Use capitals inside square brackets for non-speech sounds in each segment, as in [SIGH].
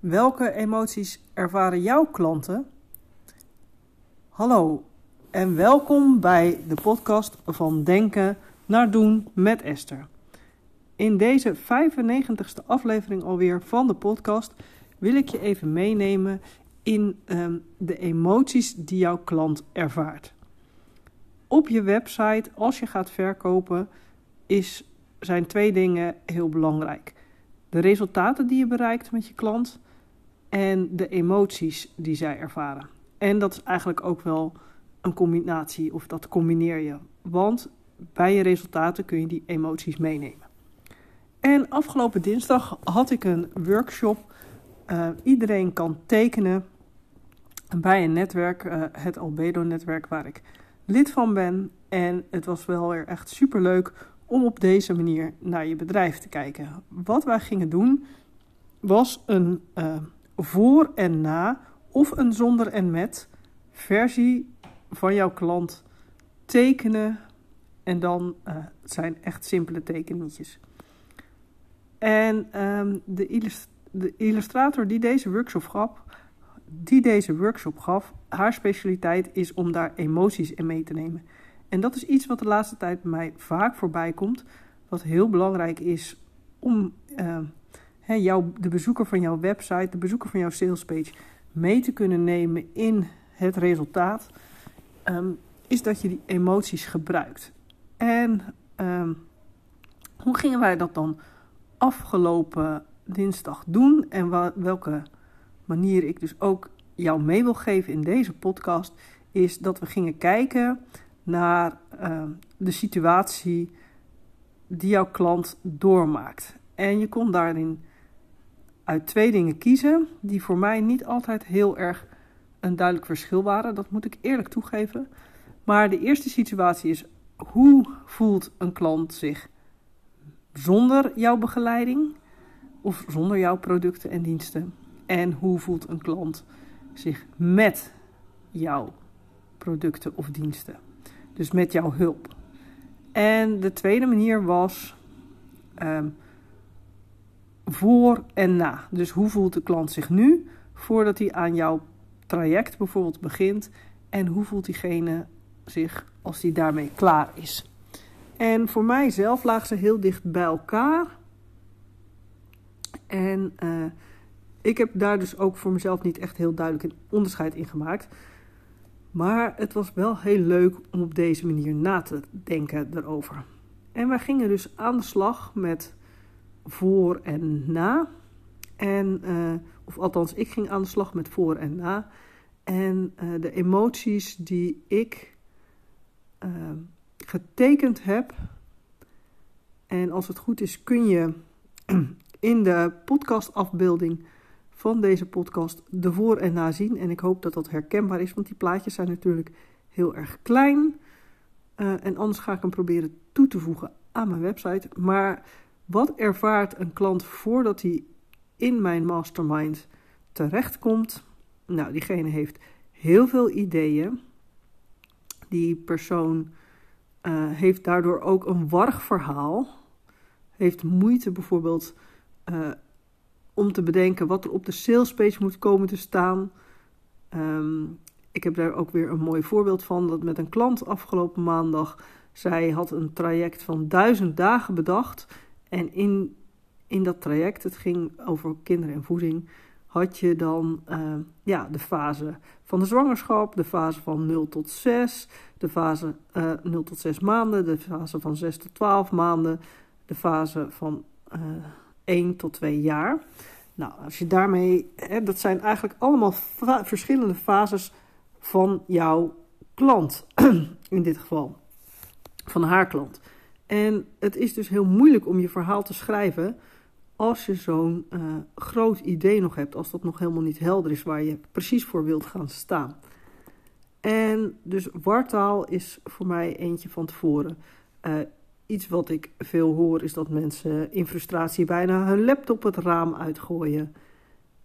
Welke emoties ervaren jouw klanten? Hallo en welkom bij de podcast van Denken naar Doen met Esther. In deze 95ste aflevering alweer van de podcast wil ik je even meenemen in um, de emoties die jouw klant ervaart. Op je website, als je gaat verkopen, is, zijn twee dingen heel belangrijk. De resultaten die je bereikt met je klant en de emoties die zij ervaren. En dat is eigenlijk ook wel een combinatie, of dat combineer je. Want bij je resultaten kun je die emoties meenemen. En afgelopen dinsdag had ik een workshop. Uh, iedereen kan tekenen bij een netwerk, uh, het Albedo-netwerk, waar ik lid van ben. En het was wel weer echt super leuk om op deze manier naar je bedrijf te kijken. Wat wij gingen doen was een uh, voor en na of een zonder en met versie van jouw klant tekenen. En dan uh, zijn echt simpele tekeningetjes. En um, de, de, illustrator die deze workshop gaf, die deze workshop gaf, haar specialiteit is om daar emoties in mee te nemen. En dat is iets wat de laatste tijd bij mij vaak voorbij komt. Wat heel belangrijk is om uh, he, jou, de bezoeker van jouw website, de bezoeker van jouw salespage mee te kunnen nemen in het resultaat. Um, is dat je die emoties gebruikt. En um, hoe gingen wij dat dan afgelopen dinsdag doen? En welke manier ik dus ook jou mee wil geven in deze podcast, is dat we gingen kijken naar uh, de situatie die jouw klant doormaakt. En je kon daarin uit twee dingen kiezen, die voor mij niet altijd heel erg een duidelijk verschil waren. Dat moet ik eerlijk toegeven. Maar de eerste situatie is: hoe voelt een klant zich zonder jouw begeleiding of zonder jouw producten en diensten? En hoe voelt een klant zich met jouw producten of diensten? Dus met jouw hulp. En de tweede manier was um, voor en na. Dus hoe voelt de klant zich nu voordat hij aan jouw traject bijvoorbeeld begint? En hoe voelt diegene zich als hij daarmee klaar is? En voor mijzelf lagen ze heel dicht bij elkaar. En uh, ik heb daar dus ook voor mezelf niet echt heel duidelijk een onderscheid in gemaakt. Maar het was wel heel leuk om op deze manier na te denken erover. En wij gingen dus aan de slag met voor en na. En, uh, of althans, ik ging aan de slag met voor en na. En uh, de emoties die ik uh, getekend heb. En als het goed is, kun je [CLEARS THROAT] in de podcastafbeelding van deze podcast de voor en na zien. En ik hoop dat dat herkenbaar is, want die plaatjes zijn natuurlijk heel erg klein. En anders ga ik hem proberen toe te voegen aan mijn website. Maar wat ervaart een klant voordat hij in mijn mastermind terechtkomt? Nou, diegene heeft heel veel ideeën. Die persoon uh, heeft daardoor ook een warrig verhaal. Heeft moeite bijvoorbeeld uh, om te bedenken wat er op de salespage moet komen te staan. Um, ik heb daar ook weer een mooi voorbeeld van. Dat met een klant afgelopen maandag. Zij had een traject van duizend dagen bedacht. En in, in dat traject, het ging over kinderen en voeding, had je dan uh, ja, de fase van de zwangerschap, de fase van 0 tot 6, de fase uh, eh, 0 tot 6 maanden, de fase van 6 tot 12 maanden, de fase van uh, 1 tot 2 jaar. Nou, als je daarmee, hè, dat zijn eigenlijk allemaal verschillende fases van jouw klant, [CLEARS THROAT] in dit geval, van haar klant. En het is dus heel moeilijk om je verhaal te schrijven als je zo'n uh, groot idee nog hebt, als dat nog helemaal niet helder is waar je precies voor wilt gaan staan. En dus wartaal is voor mij eentje van tevoren. Uh, iets wat ik veel hoor is dat mensen in frustratie bijna hun laptop het raam uitgooien.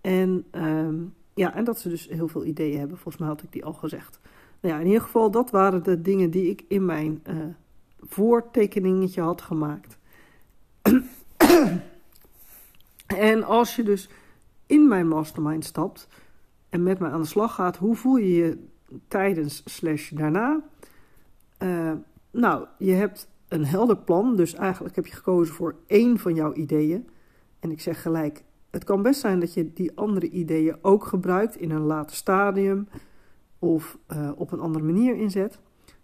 En, uh, ja, en dat ze dus heel veel ideeën hebben. Volgens mij had ik die al gezegd. Nou ja, in ieder geval, dat waren de dingen die ik in mijn uh, voortekeningetje had gemaakt. [CLEARS THROAT] en als je dus in mijn mastermind stapt en met mij aan de slag gaat, hoe voel je je tijdens slash daarna? Uh, nou, je hebt een helder plan, dus eigenlijk heb je gekozen voor één van jouw ideeën. En ik zeg gelijk, het kan best zijn dat je die andere ideeën ook gebruikt in een later stadium of uh, op een andere manier inzet.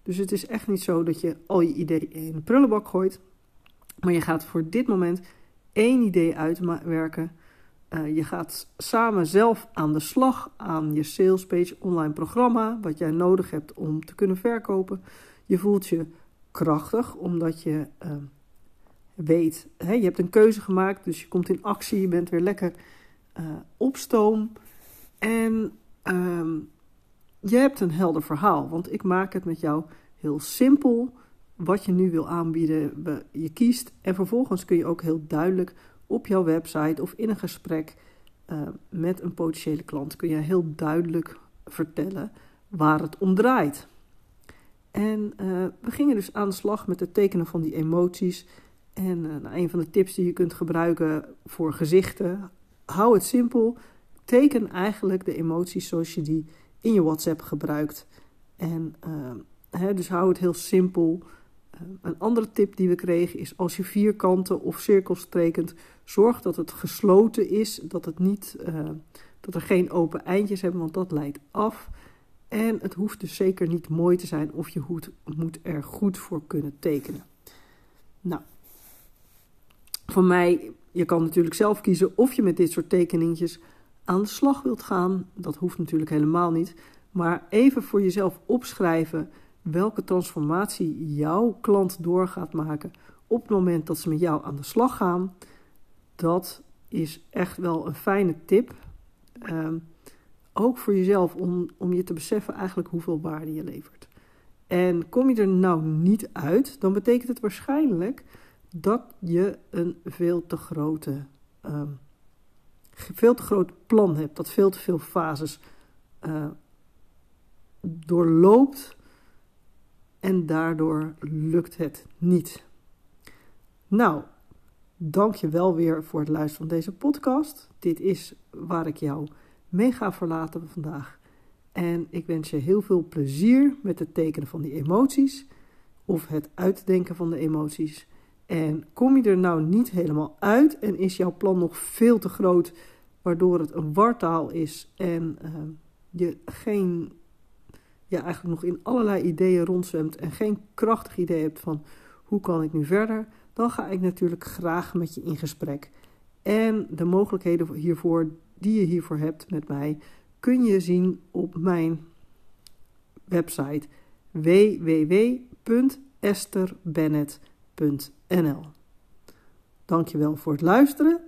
Dus het is echt niet zo dat je al je ideeën in de prullenbak gooit. Maar je gaat voor dit moment één idee uitwerken. Uh, je gaat samen zelf aan de slag aan je sales page online programma, wat jij nodig hebt om te kunnen verkopen. Je voelt je krachtig omdat je uh, weet, hè, je hebt een keuze gemaakt, dus je komt in actie, je bent weer lekker uh, op stoom. En uh, je hebt een helder verhaal, want ik maak het met jou heel simpel wat je nu wil aanbieden. Je kiest en vervolgens kun je ook heel duidelijk op jouw website of in een gesprek uh, met een potentiële klant kun je heel duidelijk vertellen waar het om draait. En uh, we gingen dus aan de slag met het tekenen van die emoties. En uh, nou, een van de tips die je kunt gebruiken voor gezichten, hou het simpel. Teken eigenlijk de emoties zoals je die in je WhatsApp gebruikt. En hè, dus hou het heel simpel. Een andere tip die we kregen is als je vierkanten of cirkels tekent, zorg dat het gesloten is, dat, het niet, uh, dat er geen open eindjes hebben, want dat leidt af. En het hoeft dus zeker niet mooi te zijn of je hoed, moet er goed voor kunnen tekenen. Nou, voor mij, je kan natuurlijk zelf kiezen of je met dit soort tekeningetjes aan de slag wilt gaan. Dat hoeft natuurlijk helemaal niet. Maar even voor jezelf opschrijven welke transformatie jouw klant door gaat maken op het moment dat ze met jou aan de slag gaan. Dat is echt wel een fijne tip. Um, ook voor jezelf om, om je te beseffen eigenlijk hoeveel waarde je levert. En kom je er nou niet uit, dan betekent het waarschijnlijk dat je een veel te grote, um, veel te groot plan hebt, dat veel te veel fases uh, doorloopt en daardoor lukt het niet. Nou, dank je wel weer voor het luisteren van deze podcast. Dit is waar ik jou mee ga verlaten vandaag. En ik wens je heel veel plezier met het tekenen van die emoties of het uitdenken van de emoties. En kom je er nou niet helemaal uit en is jouw plan nog veel te groot, waardoor het een wartaal is en uh, je geen ja, eigenlijk nog in allerlei ideeën rondzwemt en geen krachtig idee hebt van hoe kan ik nu verder, dan ga ik natuurlijk graag met je in gesprek. En de mogelijkheden hiervoor, die je hiervoor hebt met mij, kun je zien op mijn website www.esterbennett.nl. Dankjewel voor het luisteren